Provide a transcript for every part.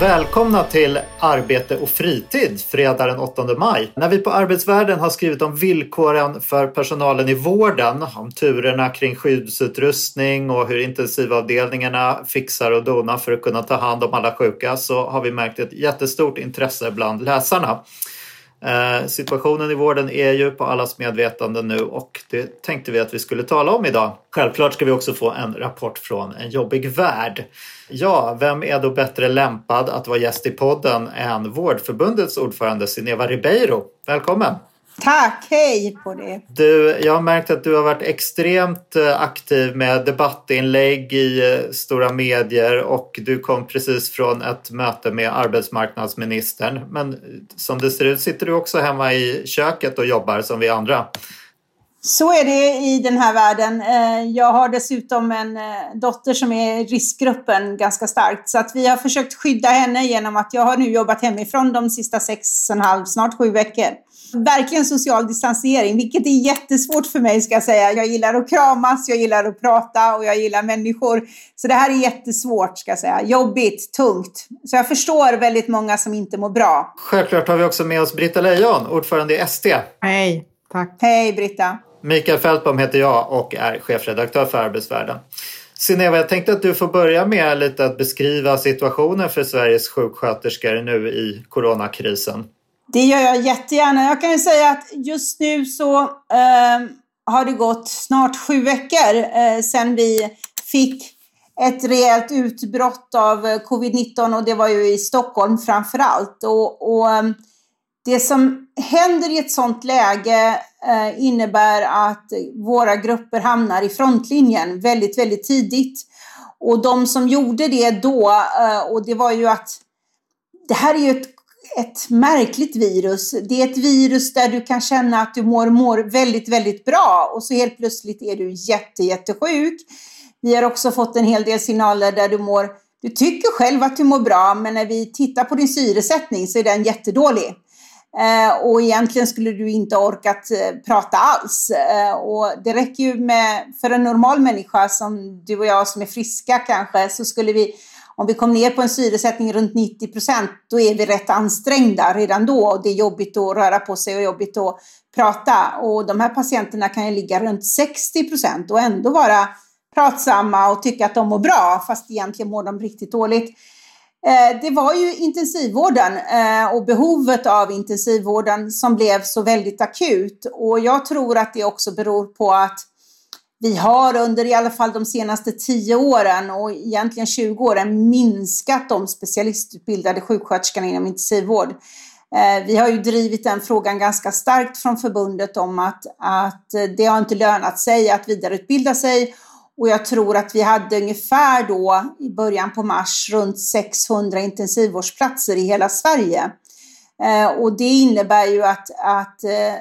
Välkomna till Arbete och fritid fredag den 8 maj. När vi på Arbetsvärlden har skrivit om villkoren för personalen i vården, om turerna kring skyddsutrustning och hur intensivavdelningarna fixar och donar för att kunna ta hand om alla sjuka så har vi märkt ett jättestort intresse bland läsarna. Eh, situationen i vården är ju på allas medvetande nu och det tänkte vi att vi skulle tala om idag. Självklart ska vi också få en rapport från en jobbig värld. Ja, vem är då bättre lämpad att vara gäst i podden än Vårdförbundets ordförande Sineva Ribeiro? Välkommen! Tack, hej på det! Du, jag har märkt att du har varit extremt eh, aktiv med debattinlägg i eh, stora medier och du kom precis från ett möte med arbetsmarknadsministern. Men eh, som det ser ut sitter du också hemma i köket och jobbar som vi andra. Så är det i den här världen. Eh, jag har dessutom en dotter som är i riskgruppen ganska starkt. Så att vi har försökt skydda henne genom att jag har nu jobbat hemifrån de sista sex och en halv, snart sju veckor verkligen social distansering, vilket är jättesvårt för mig ska jag säga. Jag gillar att kramas, jag gillar att prata och jag gillar människor. Så det här är jättesvårt ska jag säga. Jobbigt, tungt. Så jag förstår väldigt många som inte mår bra. Självklart har vi också med oss Britta Lejon, ordförande i SD. Hej, tack. Hej Britta. Mikael Fältbom heter jag och är chefredaktör för Arbetsvärlden. Sineva, jag tänkte att du får börja med lite att beskriva situationen för Sveriges sjuksköterskor nu i coronakrisen. Det gör jag jättegärna. Jag kan ju säga att just nu så eh, har det gått snart sju veckor eh, sedan vi fick ett rejält utbrott av eh, covid-19 och det var ju i Stockholm framför allt. Och, och ehm, det som händer i ett sådant läge eh, innebär att våra grupper hamnar i frontlinjen väldigt, väldigt tidigt. Och de som gjorde det då, eh, och det var ju att det här är ju ett ett märkligt virus. Det är ett virus där du kan känna att du mår, mår väldigt, väldigt bra och så helt plötsligt är du jätte, jättesjuk. Vi har också fått en hel del signaler där du mår, du tycker själv att du mår bra, men när vi tittar på din syresättning så är den jättedålig. Eh, och egentligen skulle du inte orkat eh, prata alls. Eh, och det räcker ju med, för en normal människa som du och jag som är friska kanske, så skulle vi om vi kom ner på en syresättning runt 90 procent, då är vi rätt ansträngda redan då. Och det är jobbigt att röra på sig och jobbigt att prata. Och de här patienterna kan ju ligga runt 60 procent och ändå vara pratsamma och tycka att de mår bra, fast egentligen mår de riktigt dåligt. Eh, det var ju intensivvården eh, och behovet av intensivvården som blev så väldigt akut. Och jag tror att det också beror på att vi har under i alla fall de senaste 10 åren och egentligen 20 åren minskat de specialistutbildade sjuksköterskorna inom intensivvård. Eh, vi har ju drivit den frågan ganska starkt från förbundet om att, att det har inte lönat sig att vidareutbilda sig och jag tror att vi hade ungefär då i början på mars runt 600 intensivvårdsplatser i hela Sverige. Eh, och det innebär ju att, att eh,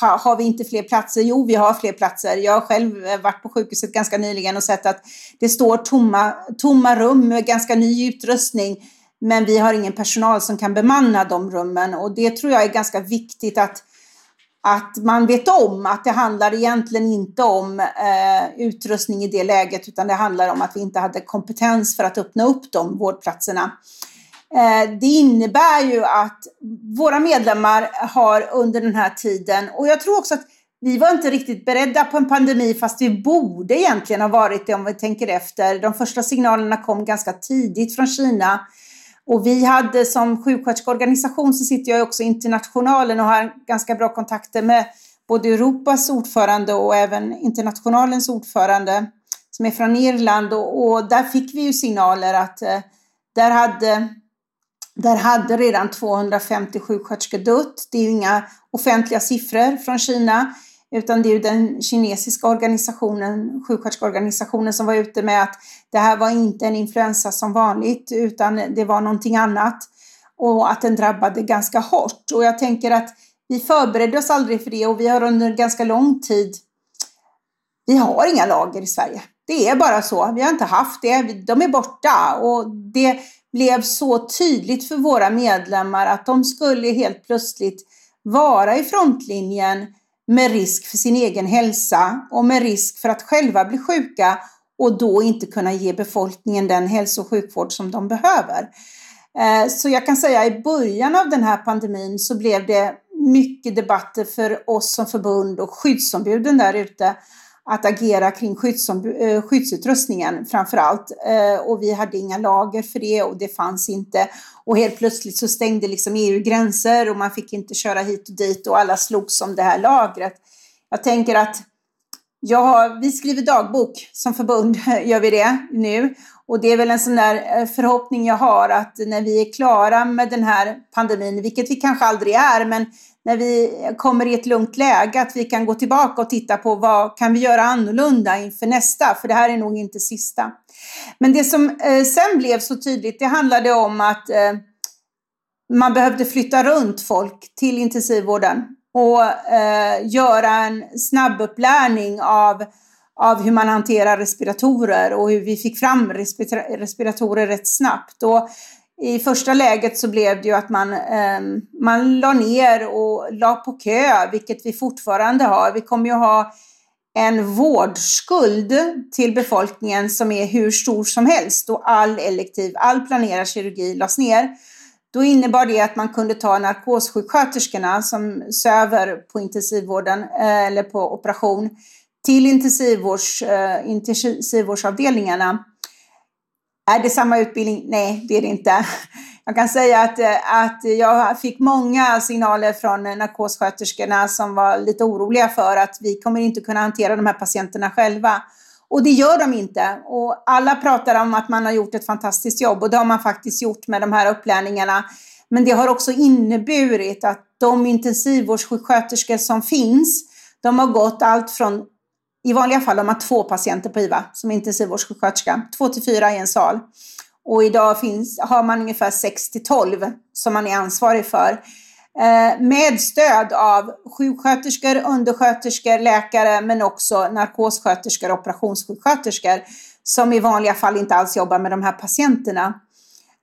ha, har vi inte fler platser? Jo, vi har fler platser. Jag har själv eh, varit på sjukhuset ganska nyligen och sett att det står tomma, tomma rum med ganska ny utrustning. Men vi har ingen personal som kan bemanna de rummen och det tror jag är ganska viktigt att, att man vet om att det handlar egentligen inte om eh, utrustning i det läget utan det handlar om att vi inte hade kompetens för att öppna upp de vårdplatserna. Eh, det innebär ju att våra medlemmar har under den här tiden, och jag tror också att vi var inte riktigt beredda på en pandemi fast vi borde egentligen ha varit det om vi tänker efter. De första signalerna kom ganska tidigt från Kina. Och vi hade som sjuksköterskeorganisation så sitter jag också i internationalen och har ganska bra kontakter med både Europas ordförande och även internationalens ordförande som är från Irland. Och, och där fick vi ju signaler att eh, där hade där hade redan 250 sjuksköterskor dött. Det är ju inga offentliga siffror från Kina, utan det är ju den kinesiska organisationen, sjuksköterskeorganisationen som var ute med att det här var inte en influensa som vanligt, utan det var någonting annat och att den drabbade ganska hårt. Och jag tänker att vi förberedde oss aldrig för det och vi har under ganska lång tid, vi har inga lager i Sverige. Det är bara så. Vi har inte haft det. De är borta och det blev så tydligt för våra medlemmar att de skulle helt plötsligt vara i frontlinjen med risk för sin egen hälsa och med risk för att själva bli sjuka och då inte kunna ge befolkningen den hälso och sjukvård som de behöver. Eh, så jag kan säga i början av den här pandemin så blev det mycket debatter för oss som förbund och skyddsombuden där ute att agera kring eh, skyddsutrustningen framför allt. Eh, och vi hade inga lager för det och det fanns inte. Och helt plötsligt så stängde liksom EU gränser och man fick inte köra hit och dit och alla slogs om det här lagret. Jag tänker att jag har, vi skriver dagbok som förbund, gör vi det nu. Och det är väl en sån där eh, förhoppning jag har att när vi är klara med den här pandemin, vilket vi kanske aldrig är, men när vi kommer i ett lugnt läge, att vi kan gå tillbaka och titta på vad kan vi göra annorlunda inför nästa, för det här är nog inte sista. Men det som eh, sen blev så tydligt, det handlade om att eh, man behövde flytta runt folk till intensivvården och eh, göra en snabbupplärning av, av hur man hanterar respiratorer och hur vi fick fram respiratorer rätt snabbt. Och i första läget så blev det ju att man, eh, man la ner och la på kö, vilket vi fortfarande har. Vi kommer ju ha en vårdskuld till befolkningen som är hur stor som helst och all elektiv, all planerad kirurgi lades ner. Då innebar det att man kunde ta narkossjuksköterskorna som söver på intensivvården eh, eller på operation till intensivvårds, eh, intensivvårdsavdelningarna är det samma utbildning? Nej, det är det inte. Jag kan säga att, att jag fick många signaler från narkossköterskorna som var lite oroliga för att vi kommer inte kunna hantera de här patienterna själva. Och det gör de inte. Och alla pratar om att man har gjort ett fantastiskt jobb och det har man faktiskt gjort med de här upplärningarna. Men det har också inneburit att de intensivvårdssjuksköterskor som finns, de har gått allt från i vanliga fall har man två patienter på IVA som intensivvårdssjuksköterska, två till fyra i en sal. Och idag finns, har man ungefär 6 till 12 som man är ansvarig för. Eh, med stöd av sjuksköterskor, undersköterskor, läkare men också narkossköterskor och operationssjuksköterskor som i vanliga fall inte alls jobbar med de här patienterna.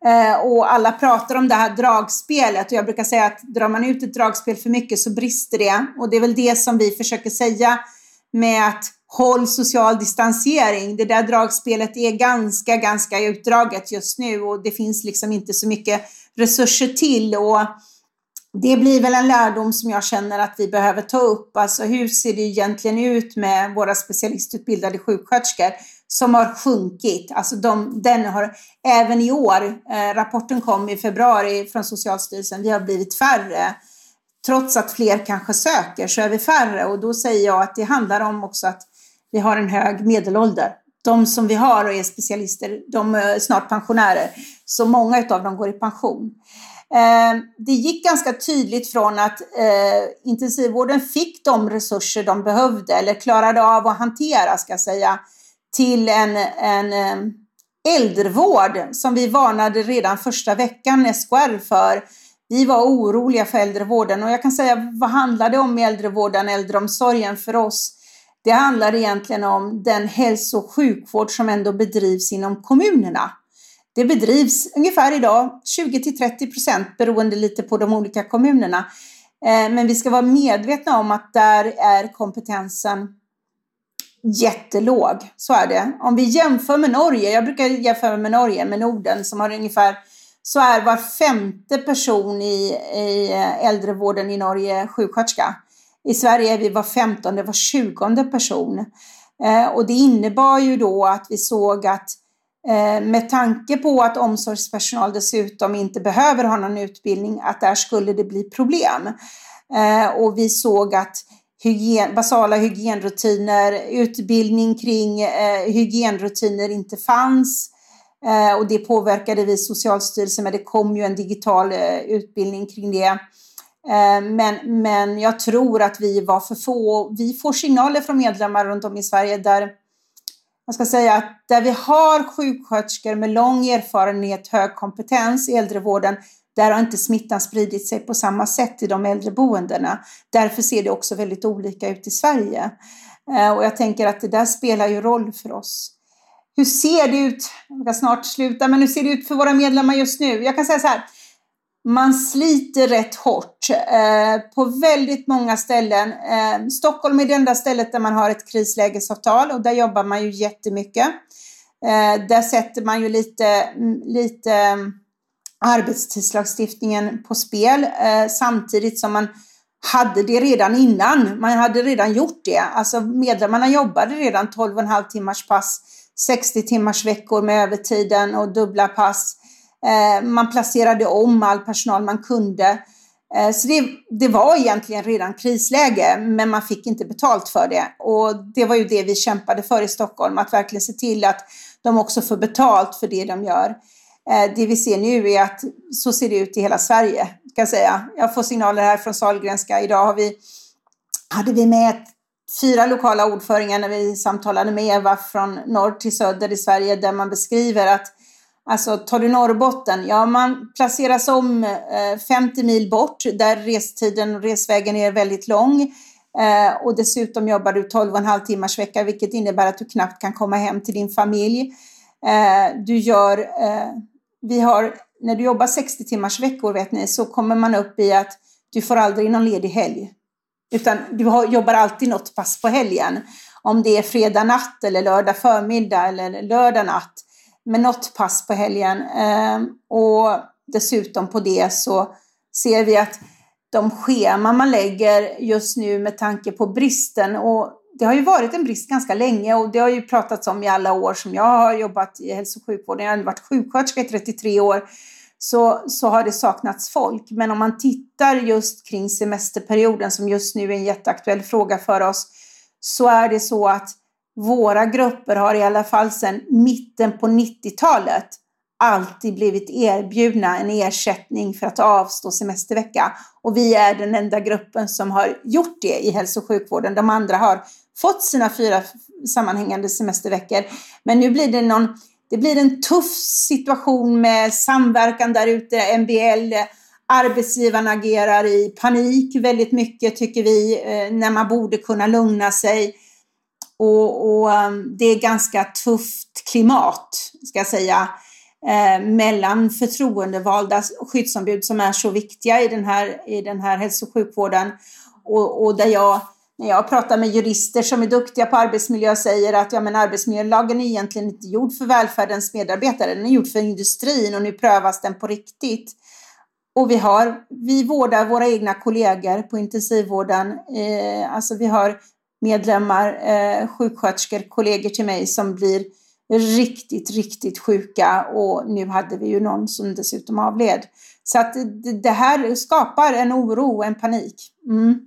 Eh, och alla pratar om det här dragspelet och jag brukar säga att drar man ut ett dragspel för mycket så brister det. Och det är väl det som vi försöker säga med att håll social distansering. Det där dragspelet är ganska, ganska utdraget just nu och det finns liksom inte så mycket resurser till. Och det blir väl en lärdom som jag känner att vi behöver ta upp. Alltså hur ser det egentligen ut med våra specialistutbildade sjuksköterskor som har sjunkit? Alltså de, den har även i år, eh, rapporten kom i februari från Socialstyrelsen, vi har blivit färre trots att fler kanske söker så är vi färre och då säger jag att det handlar om också att vi har en hög medelålder. De som vi har och är specialister, de är snart pensionärer, så många av dem går i pension. Eh, det gick ganska tydligt från att eh, intensivvården fick de resurser de behövde eller klarade av att hantera, ska jag säga, till en, en äldrevård som vi varnade redan första veckan SKR för vi var oroliga för äldrevården och jag kan säga vad handlar det om i äldrevården, äldreomsorgen för oss? Det handlar egentligen om den hälso och sjukvård som ändå bedrivs inom kommunerna. Det bedrivs ungefär idag 20 till 30 procent beroende lite på de olika kommunerna. Eh, men vi ska vara medvetna om att där är kompetensen jättelåg. Så är det. Om vi jämför med Norge, jag brukar jämföra med Norge, med Norden som har ungefär så är var femte person i, i eh, äldrevården i Norge sjuksköterska. I Sverige är vi var femtonde, var tjugonde person. Eh, och det innebar ju då att vi såg att eh, med tanke på att omsorgspersonal dessutom inte behöver ha någon utbildning, att där skulle det bli problem. Eh, och vi såg att hygien, basala hygienrutiner, utbildning kring eh, hygienrutiner inte fanns. Eh, och det påverkade vi Socialstyrelsen med. Det kom ju en digital eh, utbildning kring det. Eh, men, men jag tror att vi var för få. Vi får signaler från medlemmar runt om i Sverige där jag ska säga att där vi har sjuksköterskor med lång erfarenhet, hög kompetens i äldrevården, där har inte smittan spridit sig på samma sätt i de äldreboendena. Därför ser det också väldigt olika ut i Sverige. Eh, och jag tänker att det där spelar ju roll för oss. Hur ser det ut, jag ska snart sluta, men hur ser det ut för våra medlemmar just nu? Jag kan säga så här, man sliter rätt hårt eh, på väldigt många ställen. Eh, Stockholm är det enda stället där man har ett krislägesavtal och där jobbar man ju jättemycket. Eh, där sätter man ju lite, lite mm, arbetstidslagstiftningen på spel eh, samtidigt som man hade det redan innan. Man hade redan gjort det. Alltså medlemmarna jobbade redan 12,5 timmars pass, 60 timmars veckor med övertiden och dubbla pass. Eh, man placerade om all personal man kunde. Eh, så det, det, var egentligen redan krisläge, men man fick inte betalt för det. Och det var ju det vi kämpade för i Stockholm, att verkligen se till att de också får betalt för det de gör. Eh, det vi ser nu är att så ser det ut i hela Sverige, kan jag säga. Jag får signaler här från Sahlgrenska. Idag har vi, hade vi med fyra lokala ordföringar när vi samtalade med Eva från norr till söder i Sverige, där man beskriver att Alltså tar du Norrbotten, ja man placeras om eh, 50 mil bort där restiden och resvägen är väldigt lång. Eh, och dessutom jobbar du 12,5 timmars vecka vilket innebär att du knappt kan komma hem till din familj. Eh, du gör, eh, vi har, när du jobbar 60 timmars veckor vet ni, så kommer man upp i att du får aldrig någon ledig helg. Utan du har, jobbar alltid något pass på helgen. Om det är fredag natt eller lördag förmiddag eller lördag natt med något pass på helgen. Ehm, och dessutom på det så ser vi att de scheman man lägger just nu med tanke på bristen och det har ju varit en brist ganska länge och det har ju pratats om i alla år som jag har jobbat i hälso och sjukvården. Jag har varit sjuksköterska i 33 år så, så har det saknats folk. Men om man tittar just kring semesterperioden som just nu är en jätteaktuell fråga för oss så är det så att våra grupper har i alla fall sedan mitten på 90-talet alltid blivit erbjudna en ersättning för att avstå semestervecka. Och vi är den enda gruppen som har gjort det i hälso och sjukvården. De andra har fått sina fyra sammanhängande semesterveckor. Men nu blir det någon, det blir en tuff situation med samverkan där ute, MBL, arbetsgivarna agerar i panik väldigt mycket tycker vi, eh, när man borde kunna lugna sig. Och, och eh, det är ganska tufft klimat, ska jag säga, eh, mellan förtroendevalda skyddsombud som är så viktiga i den här, i den här hälso och sjukvården. Och, och där jag, när jag pratar med jurister som är duktiga på arbetsmiljö säger att ja, men arbetsmiljölagen är egentligen inte gjord för välfärdens medarbetare, den är gjord för industrin och nu prövas den på riktigt. Och vi, har, vi vårdar våra egna kollegor på intensivvården. Eh, alltså vi har medlemmar, eh, sjuksköterskor, kollegor till mig som blir riktigt, riktigt sjuka och nu hade vi ju någon som dessutom avled. Så att det här skapar en oro, en panik. Mm.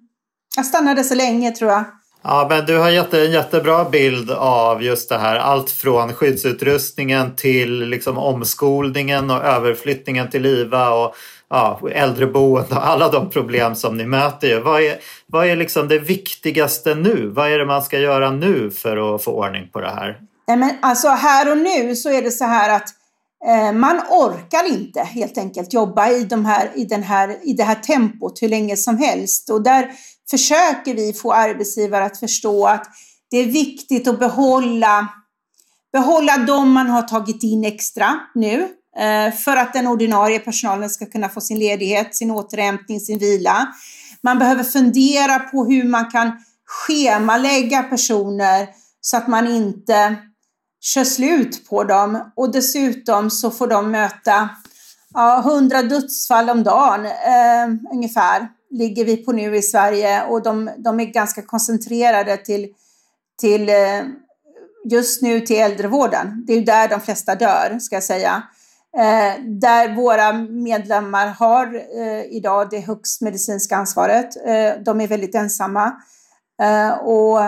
Jag stannade så länge tror jag. Ja, men du har gett en jättebra bild av just det här. Allt från skyddsutrustningen till liksom omskolningen och överflyttningen till IVA och ja, äldreboende och alla de problem som ni möter. Vad är, vad är liksom det viktigaste nu? Vad är det man ska göra nu för att få ordning på det här? Nej, men alltså här och nu så är det så här att eh, man orkar inte helt enkelt jobba i, de här, i, den här, i det här tempot hur länge som helst. Och där försöker vi få arbetsgivare att förstå att det är viktigt att behålla, behålla de man har tagit in extra nu eh, för att den ordinarie personalen ska kunna få sin ledighet, sin återhämtning, sin vila. Man behöver fundera på hur man kan schemalägga personer så att man inte kör slut på dem. Och dessutom så får de möta ja, 100 dödsfall om dagen eh, ungefär ligger vi på nu i Sverige och de, de är ganska koncentrerade till, till eh, just nu till äldrevården. Det är ju där de flesta dör, ska jag säga. Eh, där våra medlemmar har eh, idag det högst medicinska ansvaret. Eh, de är väldigt ensamma. Eh, och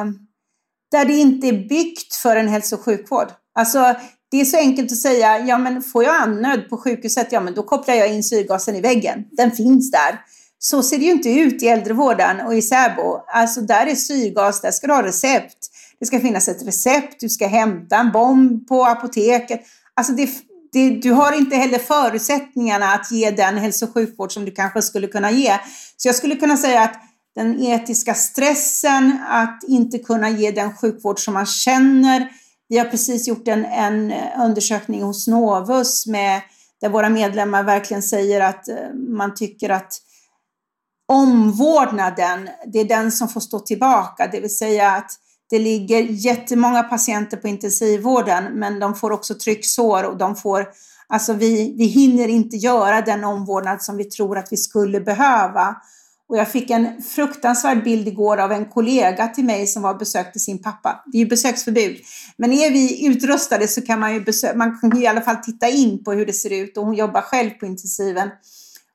där det inte är byggt för en hälso och sjukvård. Alltså, det är så enkelt att säga, ja men får jag andnöd på sjukhuset, ja men då kopplar jag in syrgasen i väggen. Den finns där. Så ser det ju inte ut i äldrevården och i Säbo. Alltså där är syrgas, där ska du ha recept. Det ska finnas ett recept, du ska hämta en bomb på apoteket. Alltså det, det, du har inte heller förutsättningarna att ge den hälso och sjukvård som du kanske skulle kunna ge. Så jag skulle kunna säga att den etiska stressen, att inte kunna ge den sjukvård som man känner. Vi har precis gjort en, en undersökning hos Novus med, där våra medlemmar verkligen säger att eh, man tycker att omvårdnaden, det är den som får stå tillbaka. Det vill säga att det ligger jättemånga patienter på intensivvården, men de får också trycksår och de får, alltså vi, vi hinner inte göra den omvårdnad som vi tror att vi skulle behöva. Och jag fick en fruktansvärd bild igår av en kollega till mig som var och besökte sin pappa. Det är ju besöksförbud. Men är vi utrustade så kan man ju besö- man kan ju i alla fall titta in på hur det ser ut och hon jobbar själv på intensiven.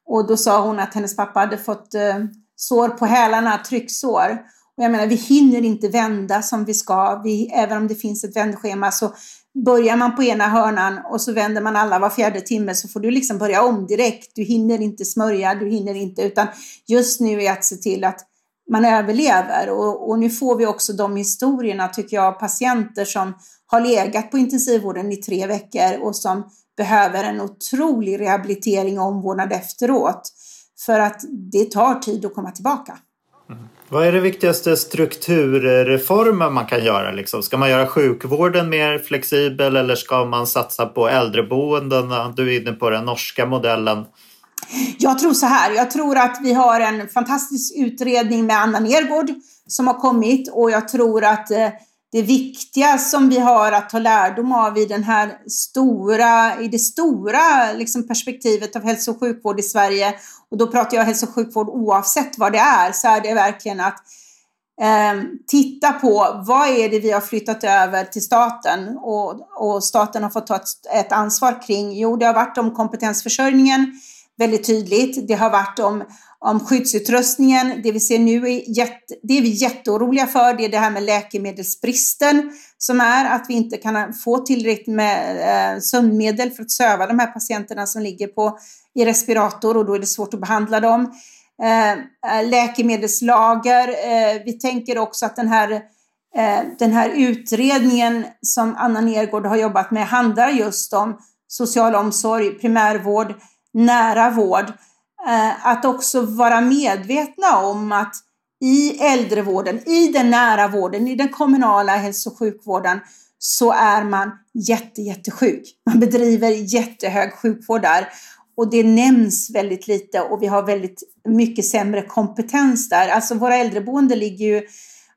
Och då sa hon att hennes pappa hade fått eh, sår på hälarna, trycksår. Och jag menar, vi hinner inte vända som vi ska. Vi, även om det finns ett vändschema så börjar man på ena hörnan och så vänder man alla var fjärde timme så får du liksom börja om direkt. Du hinner inte smörja, du hinner inte, utan just nu är att se till att man överlever. Och, och nu får vi också de historierna, tycker jag, patienter som har legat på intensivvården i tre veckor och som behöver en otrolig rehabilitering och omvårdnad efteråt. För att det tar tid att komma tillbaka. Vad är det viktigaste strukturreformen man kan göra? Liksom? Ska man göra sjukvården mer flexibel eller ska man satsa på äldreboendena? Du är inne på den norska modellen. Jag tror så här, jag tror att vi har en fantastisk utredning med Anna Nergård som har kommit och jag tror att eh, det viktiga som vi har att ta lärdom av i, den här stora, i det stora liksom perspektivet av hälso och sjukvård i Sverige, och då pratar jag hälso och sjukvård oavsett vad det är, så är det verkligen att eh, titta på vad är det vi har flyttat över till staten och, och staten har fått ta ett, ett ansvar kring. Jo, det har varit om kompetensförsörjningen väldigt tydligt. Det har varit om om skyddsutrustningen. Det vi ser nu är, jätte, det är vi jätteoroliga för. Det är det här med läkemedelsbristen som är att vi inte kan få tillräckligt med eh, sömnmedel för att söva de här patienterna som ligger på, i respirator och då är det svårt att behandla dem. Eh, eh läkemedelslager. Eh, vi tänker också att den här eh, den här utredningen som Anna Nergård har jobbat med handlar just om social omsorg, primärvård, nära vård. Eh, att också vara medvetna om att i äldrevården, i den nära vården, i den kommunala hälso och sjukvården så är man jätte, jättesjuk. Man bedriver jättehög sjukvård där och det nämns väldigt lite och vi har väldigt mycket sämre kompetens där. Alltså våra äldreboenden ligger ju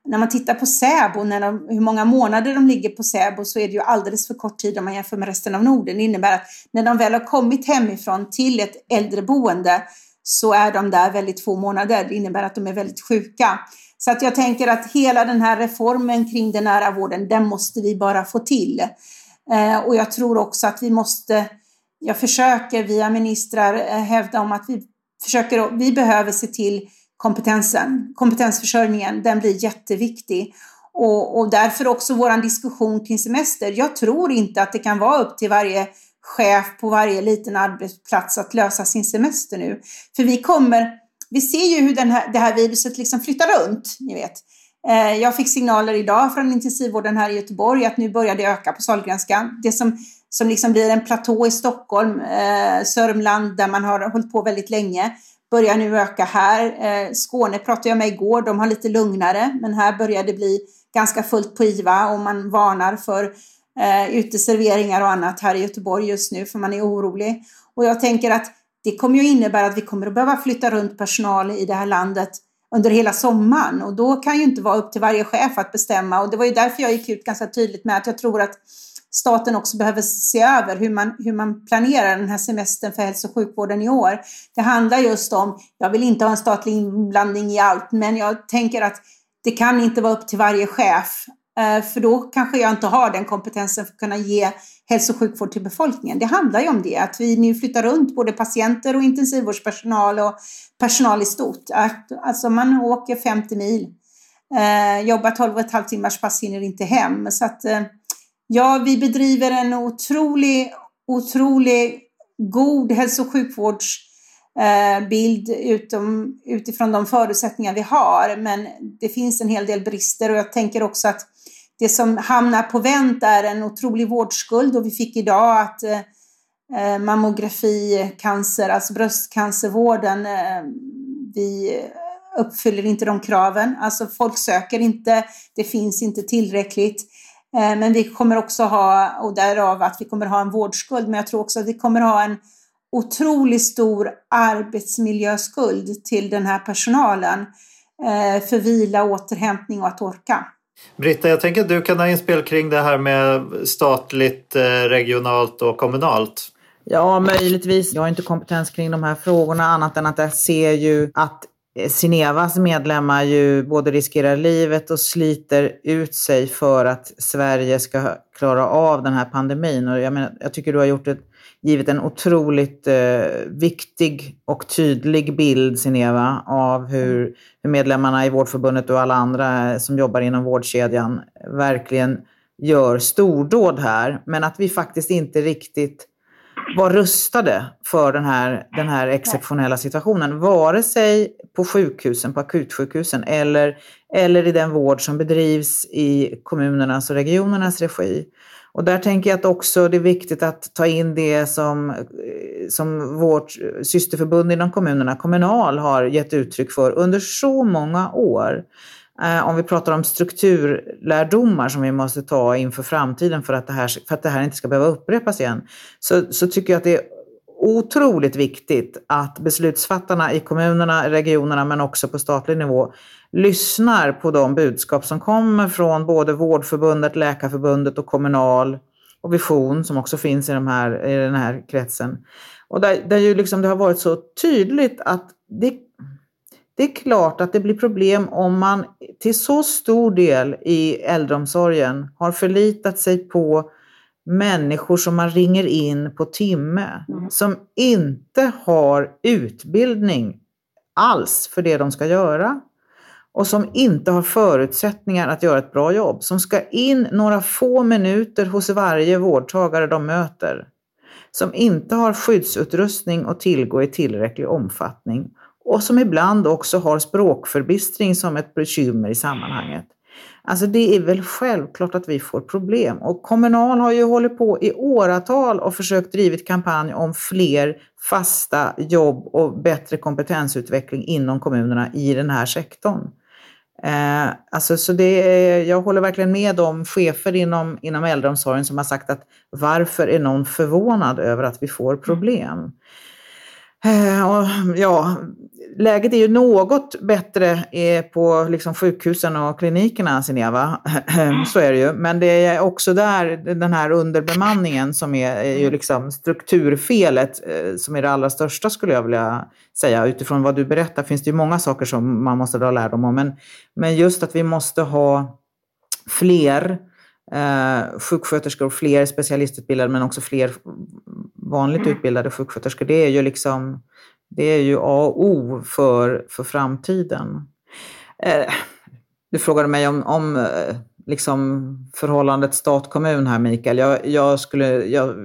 när man tittar på SÄBO, när de, hur många månader de ligger på SÄBO så är det ju alldeles för kort tid om man jämför med resten av Norden. Det innebär att när de väl har kommit hemifrån till ett äldreboende så är de där väldigt få månader. Det innebär att de är väldigt sjuka. Så att jag tänker att hela den här reformen kring den nära vården, den måste vi bara få till. Eh, och jag tror också att vi måste, jag försöker via ministrar eh, hävda om att vi försöker, vi behöver se till kompetensen, kompetensförsörjningen, den blir jätteviktig. Och, och därför också vår diskussion kring semester. Jag tror inte att det kan vara upp till varje chef på varje liten arbetsplats att lösa sin semester nu. För vi kommer, vi ser ju hur den här, det här viruset liksom flyttar runt, ni vet. Eh, jag fick signaler idag från intensivvården här i Göteborg att nu börjar det öka på Sahlgrenska. Det som, som liksom blir en platå i Stockholm, eh, Sörmland, där man har hållit på väldigt länge, börjar nu öka här. Eh, Skåne pratade jag med igår, de har lite lugnare, men här börjar det bli ganska fullt på IVA och man varnar för eh, uteserveringar och annat här i Göteborg just nu för man är orolig. Och jag tänker att det kommer ju innebära att vi kommer att behöva flytta runt personal i det här landet under hela sommaren och då kan ju inte vara upp till varje chef att bestämma och det var ju därför jag gick ut ganska tydligt med att jag tror att staten också behöver se över hur man, hur man planerar den här semestern för hälso och sjukvården i år. Det handlar just om, jag vill inte ha en statlig inblandning i allt, men jag tänker att det kan inte vara upp till varje chef eh, för då kanske jag inte har den kompetensen för att kunna ge hälso och sjukvård till befolkningen. Det handlar ju om det, att vi nu flyttar runt både patienter och intensivvårdspersonal och personal i stort. Alltså man åker 50 mil, eh, jobbar 12 och ett halvt timmars pass, hinner inte hem. Så att, eh, ja, vi bedriver en otrolig, otrolig god hälso och sjukvårdsbild utom, utifrån de förutsättningar vi har. Men det finns en hel del brister och jag tänker också att det som hamnar på vänt är en otrolig vårdskuld och vi fick idag att eh, mammografi, cancer, alltså bröstcancervården. Eh, vi uppfyller inte de kraven. Alltså folk söker inte, det finns inte tillräckligt. Eh, men vi kommer också ha, och därav att vi kommer ha en vårdskuld, men jag tror också att vi kommer ha en otroligt stor arbetsmiljöskuld till den här personalen eh, för vila, återhämtning och att orka. Britta, jag tänker att du kan ha inspel kring det här med statligt, eh, regionalt och kommunalt. Ja, möjligtvis. Jag har inte kompetens kring de här frågorna annat än att jag ser ju att Sinevas medlemmar ju både riskerar livet och sliter ut sig för att Sverige ska klara av den här pandemin. Och jag, menar, jag tycker du har gjort ett, givit en otroligt eh, viktig och tydlig bild, Sineva, av hur, hur medlemmarna i Vårdförbundet och alla andra som jobbar inom vårdkedjan verkligen gör stordåd här. Men att vi faktiskt inte riktigt var rustade för den här, den här exceptionella situationen. Vare sig på sjukhusen, på akutsjukhusen eller, eller i den vård som bedrivs i kommunernas och regionernas regi. Och där tänker jag att också det är viktigt att ta in det som, som vårt systerförbund inom kommunerna, Kommunal, har gett uttryck för under så många år. Eh, om vi pratar om strukturlärdomar som vi måste ta inför framtiden för att det här, för att det här inte ska behöva upprepas igen, så, så tycker jag att det är otroligt viktigt att beslutsfattarna i kommunerna, regionerna men också på statlig nivå lyssnar på de budskap som kommer från både Vårdförbundet, Läkarförbundet och Kommunal och Vision som också finns i, de här, i den här kretsen. Och där, där ju liksom det har varit så tydligt att det det är klart att det blir problem om man till så stor del i äldreomsorgen har förlitat sig på människor som man ringer in på timme, mm. som inte har utbildning alls för det de ska göra och som inte har förutsättningar att göra ett bra jobb, som ska in några få minuter hos varje vårdtagare de möter, som inte har skyddsutrustning att tillgå i tillräcklig omfattning och som ibland också har språkförbistring som ett bekymmer i sammanhanget. Alltså det är väl självklart att vi får problem. Och Kommunal har ju hållit på i åratal och försökt drivit kampanj om fler fasta jobb och bättre kompetensutveckling inom kommunerna i den här sektorn. Eh, alltså, så det är, jag håller verkligen med de chefer inom, inom äldreomsorgen som har sagt att varför är någon förvånad över att vi får problem? Eh, och, ja, läget är ju något bättre eh, på liksom sjukhusen och klinikerna, Sineva. Eh, så är det ju. Men det är också där den här underbemanningen som är, är ju liksom strukturfelet som är det allra största skulle jag vilja säga. Utifrån vad du berättar finns det ju många saker som man måste dra lärdom om. Men, men just att vi måste ha fler eh, sjuksköterskor, fler specialistutbildade men också fler vanligt utbildade sjuksköterskor. Det är ju liksom det är ju A och O för, för framtiden. Eh, du frågade mig om, om eh, liksom förhållandet stat-kommun här, Mikael. Jag, jag, skulle, jag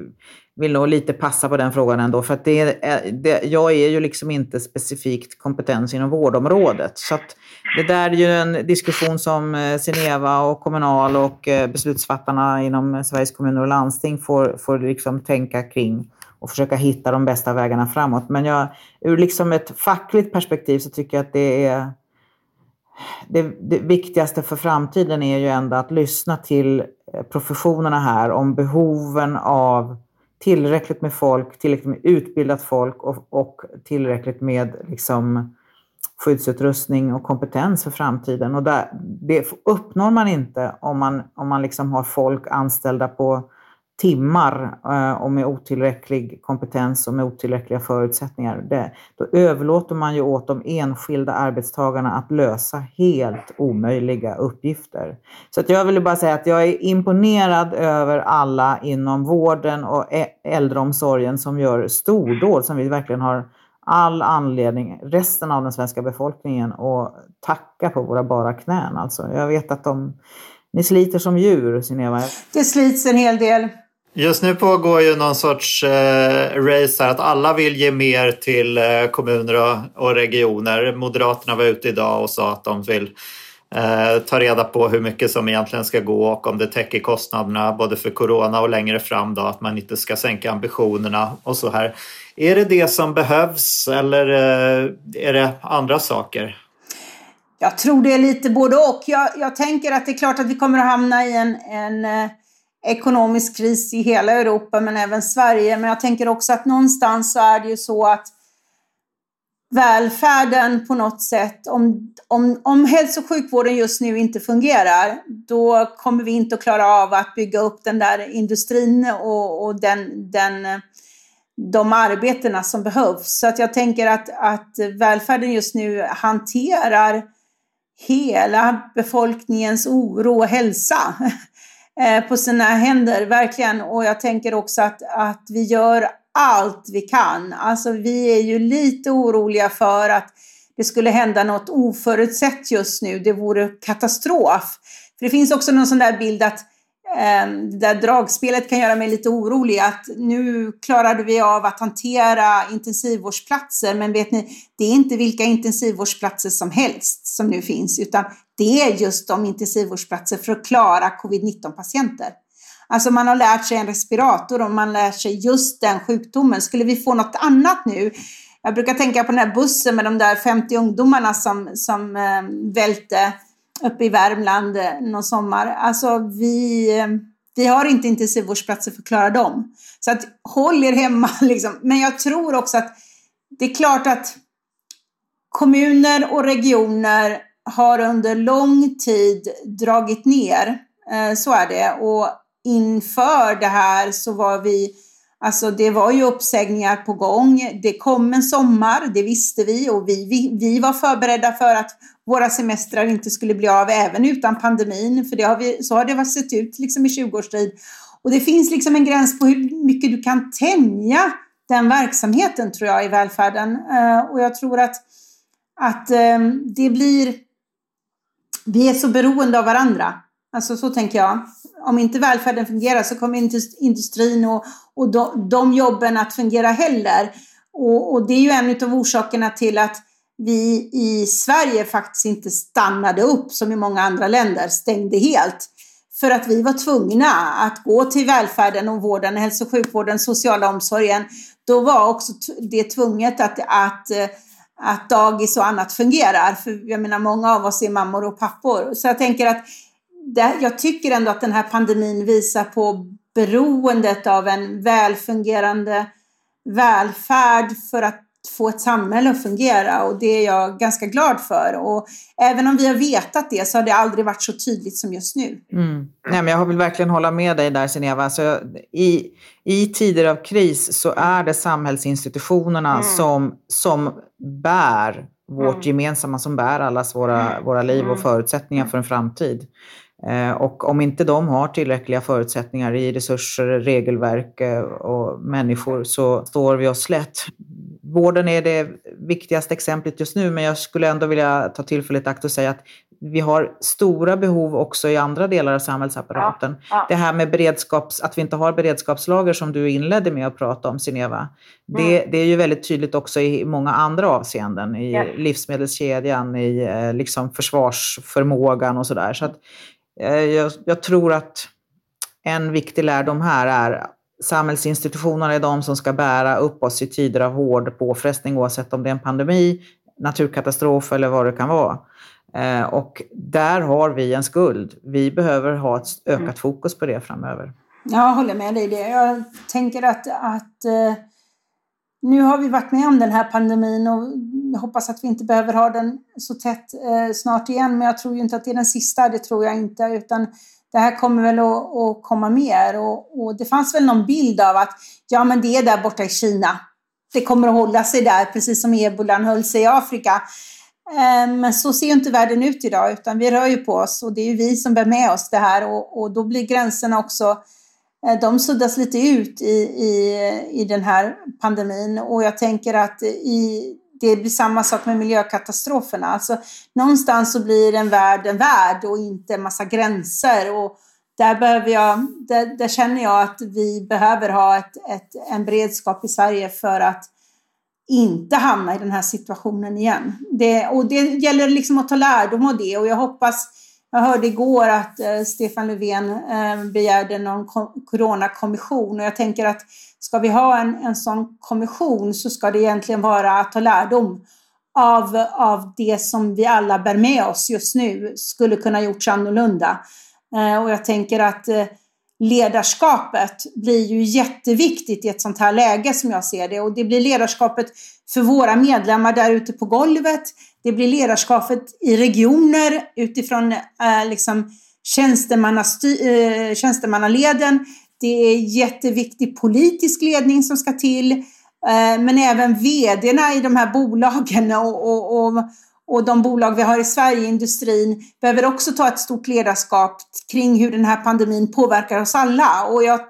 vill nog lite passa på den frågan ändå, för att det, det, jag är ju liksom inte specifikt kompetens inom vårdområdet. Så att det där är ju en diskussion som eh, Sineva och Kommunal och eh, beslutsfattarna inom Sveriges kommuner och landsting får, får liksom tänka kring och försöka hitta de bästa vägarna framåt. Men jag, ur liksom ett fackligt perspektiv så tycker jag att det är det, det, viktigaste för framtiden är ju ändå att lyssna till eh, professionerna här om behoven av tillräckligt med folk, tillräckligt med utbildat folk och, och tillräckligt med liksom, skyddsutrustning och kompetens för framtiden. Och där, det uppnår man inte om man, om man liksom har folk anställda på timmar eh, och med otillräcklig kompetens och med otillräckliga förutsättningar. Det, då överlåter man ju åt de enskilda arbetstagarna att lösa helt omöjliga uppgifter. Så att jag vill bara säga att jag är imponerad över alla inom vården och äldreomsorgen som gör stordåd som vi verkligen har all anledning, resten av den svenska befolkningen, att tacka på våra bara knän. Alltså, jag vet att de, ni sliter som djur, Sineva. Det slits en hel del. Just nu pågår ju någon sorts eh, race här att alla vill ge mer till eh, kommuner och, och, regioner. Moderaterna var ute idag och sa att de vill Eh, ta reda på hur mycket som egentligen ska gå och om det täcker kostnaderna både för corona och längre fram då att man inte ska sänka ambitionerna och så här. Är det det som behövs eller eh, är det andra saker? Jag tror det är lite både och. Jag, jag tänker att det är klart att vi kommer att hamna i en, en eh, ekonomisk kris i hela Europa men även Sverige. Men jag tänker också att någonstans så är det ju så att välfärden på något sätt, om, om, om hälso och sjukvården just nu inte fungerar, då kommer vi inte att klara av att bygga upp den där industrin och, och den, den, de arbetena som behövs. Så att jag tänker att, att välfärden just nu hanterar hela befolkningens oro och hälsa Eh, på sina händer, verkligen. Och jag tänker också att, att vi gör allt vi kan. Alltså vi är ju lite oroliga för att det skulle hända något oförutsett just nu. Det vore katastrof. För det finns också någon sån där bild att eh, det där dragspelet kan göra mig lite orolig. Att nu klarade vi av att hantera intensivvårdsplatser. Men vet ni, det är inte vilka intensivvårdsplatser som helst som nu finns. Utan det är just de intensivvårdsplatser för att klara covid-19 patienter. Alltså man har lärt sig en respirator och man lär sig just den sjukdomen. Skulle vi få något annat nu? Jag brukar tänka på den här bussen med de där 50 ungdomarna som, som eh, välte uppe i Värmland eh, någon sommar. Alltså vi, eh, vi har inte intensivvårdsplatser för att klara dem. Så att håll er hemma liksom. Men jag tror också att det är klart att kommuner och regioner har under lång tid dragit ner. Eh, så är det. Och inför det här så var vi, alltså det var ju uppsägningar på gång. Det kom en sommar, det visste vi och vi, vi, vi var förberedda för att våra semestrar inte skulle bli av även utan pandemin. För det har vi, så har det sett ut liksom i 20 års tid. Och det finns liksom en gräns på hur mycket du kan tänja den verksamheten tror jag i välfärden. Eh, och jag tror att, att eh, det blir... Vi är så beroende av varandra. Alltså så tänker jag. Om inte välfärden fungerar så kommer inte industrin och, och de, de jobben att fungera heller. Och, och det är ju en av orsakerna till att vi i Sverige faktiskt inte stannade upp som i många andra länder, stängde helt. För att vi var tvungna att gå till välfärden och vården, hälso och sjukvården, sociala omsorgen. Då var också det tvunget att, att, eh, att dagis och annat fungerar. För jag menar, många av oss är mammor och pappor. Så jag tänker att det, jag tycker ändå att den här pandemin visar på beroendet av en välfungerande välfärd för att få ett samhälle att fungera och det är jag ganska glad för. Och även om vi har vetat det så har det aldrig varit så tydligt som just nu. Mm. Nej, men jag vill verkligen hålla med dig där Sineva. Alltså, i, I tider av kris så är det samhällsinstitutionerna mm. som, som bär vårt mm. gemensamma, som bär allas våra, mm. våra liv och mm. förutsättningar för en framtid. Eh, och om inte de har tillräckliga förutsättningar i resurser, regelverk eh, och människor så står vi oss slätt. Vården är det viktigaste exemplet just nu men jag skulle ändå vilja ta tillfället i akt och säga att vi har stora behov också i andra delar av samhällsapparaten. Ja, ja. Det här med beredskaps, att vi inte har beredskapslager som du inledde med att prata om, Sineva. Det, mm. det är ju väldigt tydligt också i många andra avseenden. I yes. livsmedelskedjan, i eh, liksom försvarsförmågan och sådär. Så att Eh, jag, jag, tror att en viktig lärdom här är samhällsinstitutionerna är de som ska bära upp oss i tider av hård påfrestning oavsett om det är en pandemi, naturkatastrof eller vad det kan vara. Eh, och där har vi en skuld. Vi behöver ha ett ökat fokus på det framöver. Jag håller med dig i det. Jag tänker att, att eh, nu har vi varit med om den här pandemin och jag hoppas att vi inte behöver ha den så tätt eh, snart igen. Men jag tror ju inte att det är den sista, det tror jag inte. Utan det här kommer väl att, att komma mer. Och, och, det fanns väl någon bild av att ja, men det är där borta i Kina. Det kommer att hålla sig där, precis som ebolan höll sig i Afrika. Eh, men så ser inte världen ut idag, utan vi rör ju på oss och det är ju vi som bär med oss det här och, och då blir gränserna också eh, de suddas lite ut i, i, i den här pandemin och jag tänker att i, det blir samma sak med miljökatastroferna. Alltså, någonstans så blir en värld en värld och inte en massa gränser. Och där, behöver jag, där, där känner jag att vi behöver ha ett, ett, en beredskap i Sverige för att inte hamna i den här situationen igen. Det, och det gäller liksom att ta lärdom av det och jag hoppas, jag hörde igår att eh, Stefan Löfven eh, begärde någon coronakommission och jag tänker att ska vi ha en, en sån kommission så ska det egentligen vara att ta lärdom av, av det som vi alla bär med oss just nu skulle kunna gjorts annorlunda. Eh, och jag tänker att eh, ledarskapet blir ju jätteviktigt i ett sånt här läge som jag ser det. Och det blir ledarskapet för våra medlemmar där ute på golvet. Det blir ledarskapet i regioner utifrån eh, liksom tjänstemannaly- eh, tjänstemannaleden. Det är jätteviktig politisk ledning som ska till. Eh, men även vderna i de här bolagen och, och, och, och de bolag vi har i Sverige, industrin, behöver också ta ett stort ledarskap kring hur den här pandemin påverkar oss alla. Och jag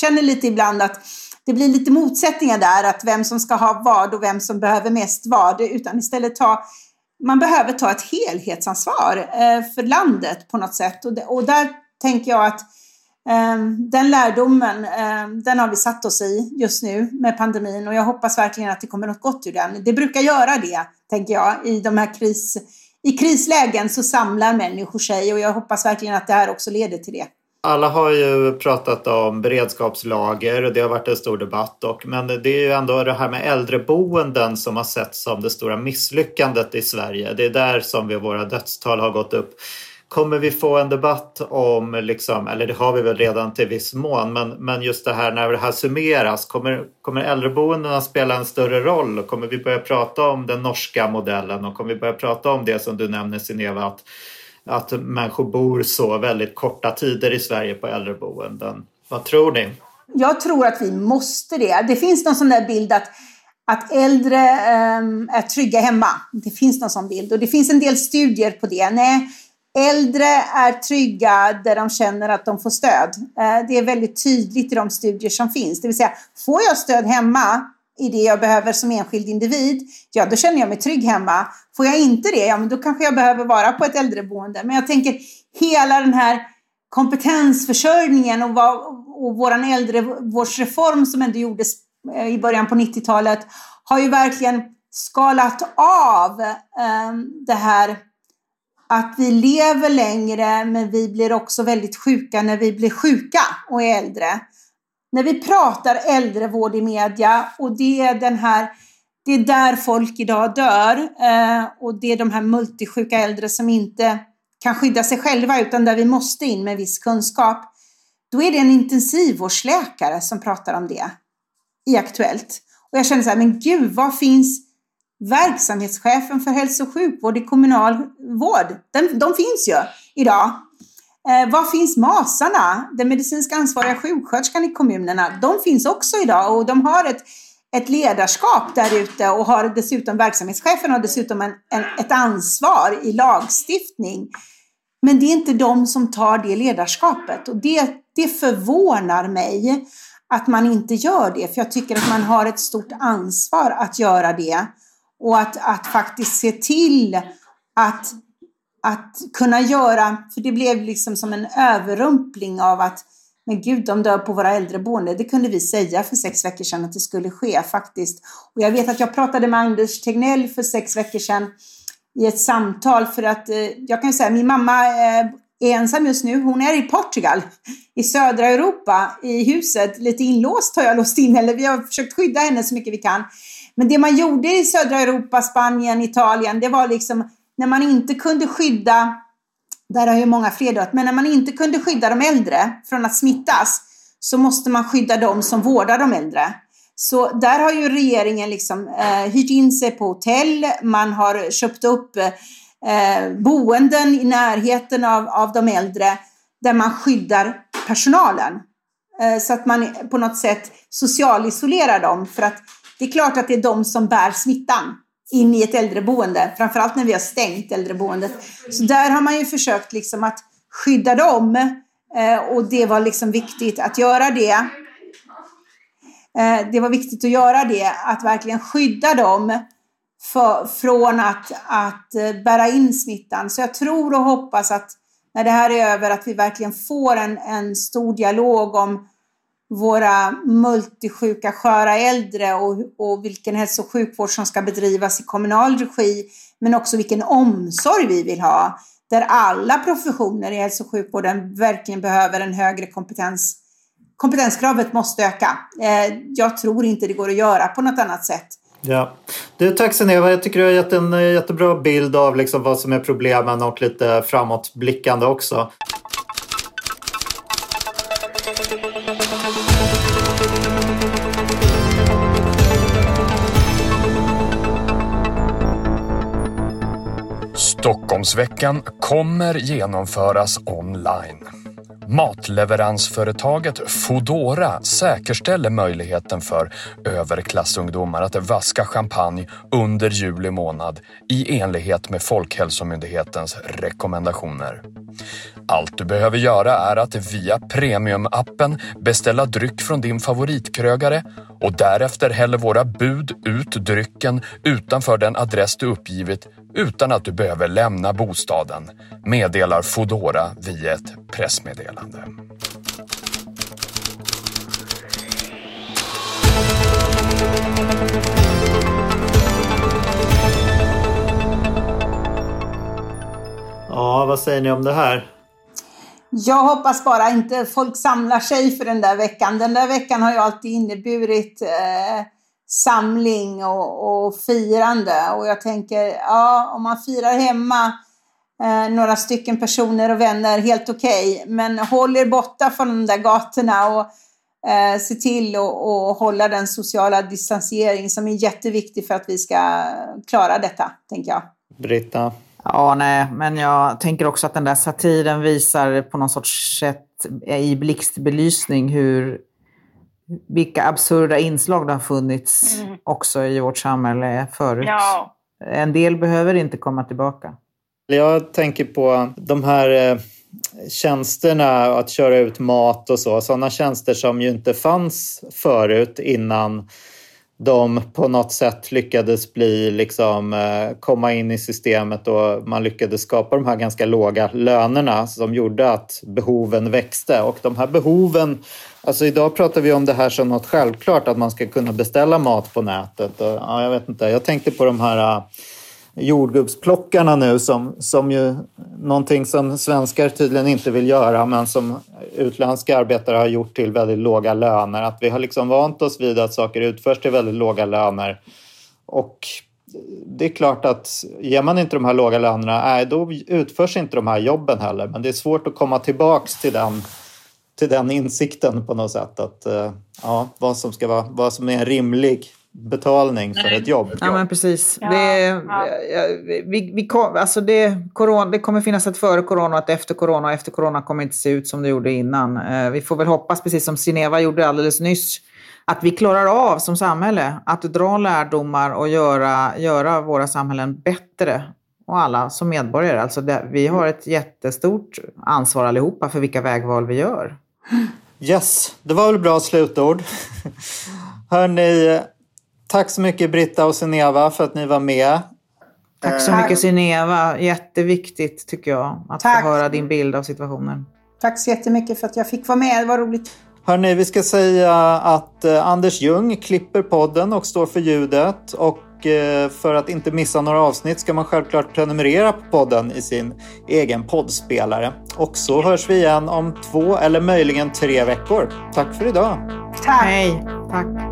känner lite ibland att det blir lite motsättningar där, att vem som ska ha vad och vem som behöver mest vad, utan istället ta man behöver ta ett helhetsansvar eh, för landet på något sätt. Och, där tänker jag att Ehm, den lärdomen, ehm, den har vi satt oss i just nu med pandemin och jag hoppas verkligen att det kommer något gott ur den. Det brukar göra det, tänker jag, i de här kris, i krislägen så samlar människor sig och jag hoppas verkligen att det här också leder till det. Alla har ju pratat om beredskapslager och det har varit en stor debatt. Och, men det är ju ändå det här med äldreboenden som har setts som det stora misslyckandet i Sverige. Det är där som vi, våra dödstal har gått upp. Kommer vi få en debatt om, liksom, eller det har vi väl redan till viss mån, men, men just det här när det här summeras, kommer, kommer äldreboendena spela en större roll? Och kommer vi börja prata om den norska modellen och kommer vi börja prata om det som du nämner Sineva, att, att människor bor så väldigt korta tider i Sverige på äldreboenden? Vad tror ni? Jag tror att vi måste det. Det finns någon sån där bild att att äldre um, är trygga hemma. Det finns någon sån bild och det finns en del studier på det. Nej, Äldre är trygga där de känner att de får stöd. Eh, det är väldigt tydligt i de studier som finns. Det vill säga, får jag stöd hemma i det jag behöver som enskild individ, ja då känner jag mig trygg hemma. Får jag inte det, ja men då kanske jag behöver vara på ett äldreboende. Men jag tänker hela den här kompetensförsörjningen och, vad, och våran äldrevårdsreform som ändå gjordes eh, i början på 90-talet har ju verkligen skalat av eh, det här att vi lever längre men vi blir också väldigt sjuka när vi blir sjuka och är äldre. När vi pratar äldrevård i media och det är den här det är där folk idag dör eh, och det är de här multisjuka äldre som inte kan skydda sig själva utan där vi måste in med viss kunskap. Då är det en intensivvårdsläkare som pratar om det i Aktuellt. Och jag känner så här, men gud, vad finns verksamhetschefen för hälso och sjukvård i kommunal vård. De, de finns ju idag. Eh, var finns MASarna, den medicinskt ansvariga sjuksköterskan i kommunerna? De finns också idag och de har ett, ett ledarskap där ute och har dessutom verksamhetschefen har dessutom en, en, ett ansvar i lagstiftning. Men det är inte de som tar det ledarskapet och det, det förvånar mig att man inte gör det, för jag tycker att man har ett stort ansvar att göra det. Och att, att faktiskt se till att, att kunna göra, för det blev liksom som en överrumpling av att men gud, de dör på våra äldreboende. Det kunde vi säga för sex veckor sedan att det skulle ske faktiskt. Och jag vet att jag pratade med Anders Tegnell för sex veckor sedan i ett samtal för att eh, jag kan säga min mamma eh, är ensam just nu. Hon är i Portugal, i södra Europa, i huset. Lite inlåst har jag låst in, eller vi har försökt skydda henne så mycket vi kan. Men det man gjorde i södra Europa, Spanien, Italien, det var liksom när man inte kunde skydda, där har ju många fler dött, men när man inte kunde skydda de äldre från att smittas så måste man skydda de som vårdar de äldre. Så där har ju regeringen liksom eh, hyrt in sig på hotell, man har köpt upp eh, boenden i närheten av, av de äldre där man skyddar personalen. Eh, så att man på något sätt socialisolerar dem för att det är klart att det är de som bär smittan in i ett äldreboende, framförallt när vi har stängt äldreboendet. Så där har man ju försökt liksom att skydda dem eh, och det var liksom viktigt att göra det. Eh, det var viktigt att göra det, att verkligen skydda dem för, från att, att eh, bära in smittan. Så jag tror och hoppas att när det här är över att vi verkligen får en, en stor dialog om våra multisjuka, sköra äldre och, och vilken hälso och sjukvård som ska bedrivas i kommunal regi, men också vilken omsorg vi vill ha. Där alla professioner i hälso och sjukvården verkligen behöver en högre kompetens. Kompetenskravet måste öka. Eh, jag tror inte det går att göra på något annat sätt. Ja. Du, tack Seneva. Jag tycker du har gett en eh, jättebra bild av liksom vad som är problemen och lite framåtblickande också. Stockholmsveckan kommer genomföras online. Matleveransföretaget Fodora säkerställer möjligheten för överklassungdomar att vaska champagne under juli månad i enlighet med Folkhälsomyndighetens rekommendationer. Allt du behöver göra är att via premiumappen beställa dryck från din favoritkrögare och därefter häller våra bud ut drycken utanför den adress du uppgivit utan att du behöver lämna bostaden, meddelar Fodora via ett pressmeddelande. Ja, vad säger ni om det här? Jag hoppas bara inte folk samlar sig för den där veckan. Den där veckan har ju alltid inneburit eh, samling och, och firande. Och jag tänker, ja, om man firar hemma eh, några stycken personer och vänner, helt okej. Okay. Men håll er borta från de där gatorna och eh, se till att hålla den sociala distansering som är jätteviktig för att vi ska klara detta, tänker jag. Britta? Ja, nej, men jag tänker också att den där satiren visar på någon sorts sätt i blixtbelysning hur vilka absurda inslag det har funnits mm. också i vårt samhälle förut. Ja. En del behöver inte komma tillbaka. Jag tänker på de här eh, tjänsterna, att köra ut mat och så. Sådana tjänster som ju inte fanns förut innan de på något sätt lyckades bli, liksom, eh, komma in i systemet och man lyckades skapa de här ganska låga lönerna som gjorde att behoven växte. Och de här behoven, alltså idag pratar vi om det här som något självklart att man ska kunna beställa mat på nätet. Och, ja, jag vet inte, jag tänkte på de här eh, jordgubbsplockarna nu som, som ju någonting som svenskar tydligen inte vill göra men som utländska arbetare har gjort till väldigt låga löner. Att vi har liksom vant oss vid att saker utförs till väldigt låga löner. Och det är klart att ger man inte de här låga lönerna, nej, då utförs inte de här jobben heller. Men det är svårt att komma tillbaks till den, till den insikten på något sätt. Att, eh, ja, vad, som ska vara, vad som är en rimlig betalning för ett jobb. Ja, men precis. Ja, det, ja. vi, vi kom, alltså det, corona, det kommer finnas ett före corona och ett efter corona. Och efter corona kommer inte se ut som det gjorde innan. Eh, vi får väl hoppas, precis som Sineva gjorde alldeles nyss, att vi klarar av som samhälle att dra lärdomar och göra, göra våra samhällen bättre. Och alla som medborgare. Alltså det, vi har ett jättestort ansvar allihopa för vilka vägval vi gör. Yes, det var väl bra slutord. Hörni, Tack så mycket Britta och Sineva för att ni var med. Tack så mycket Sineva. Jätteviktigt tycker jag att Tack. få höra din bild av situationen. Tack så jättemycket för att jag fick vara med. Det var roligt. Hörrni, vi ska säga att eh, Anders Ljung klipper podden och står för ljudet. Och eh, för att inte missa några avsnitt ska man självklart prenumerera på podden i sin egen poddspelare. Och så hörs vi igen om två eller möjligen tre veckor. Tack för idag. Tack. Hej. Tack.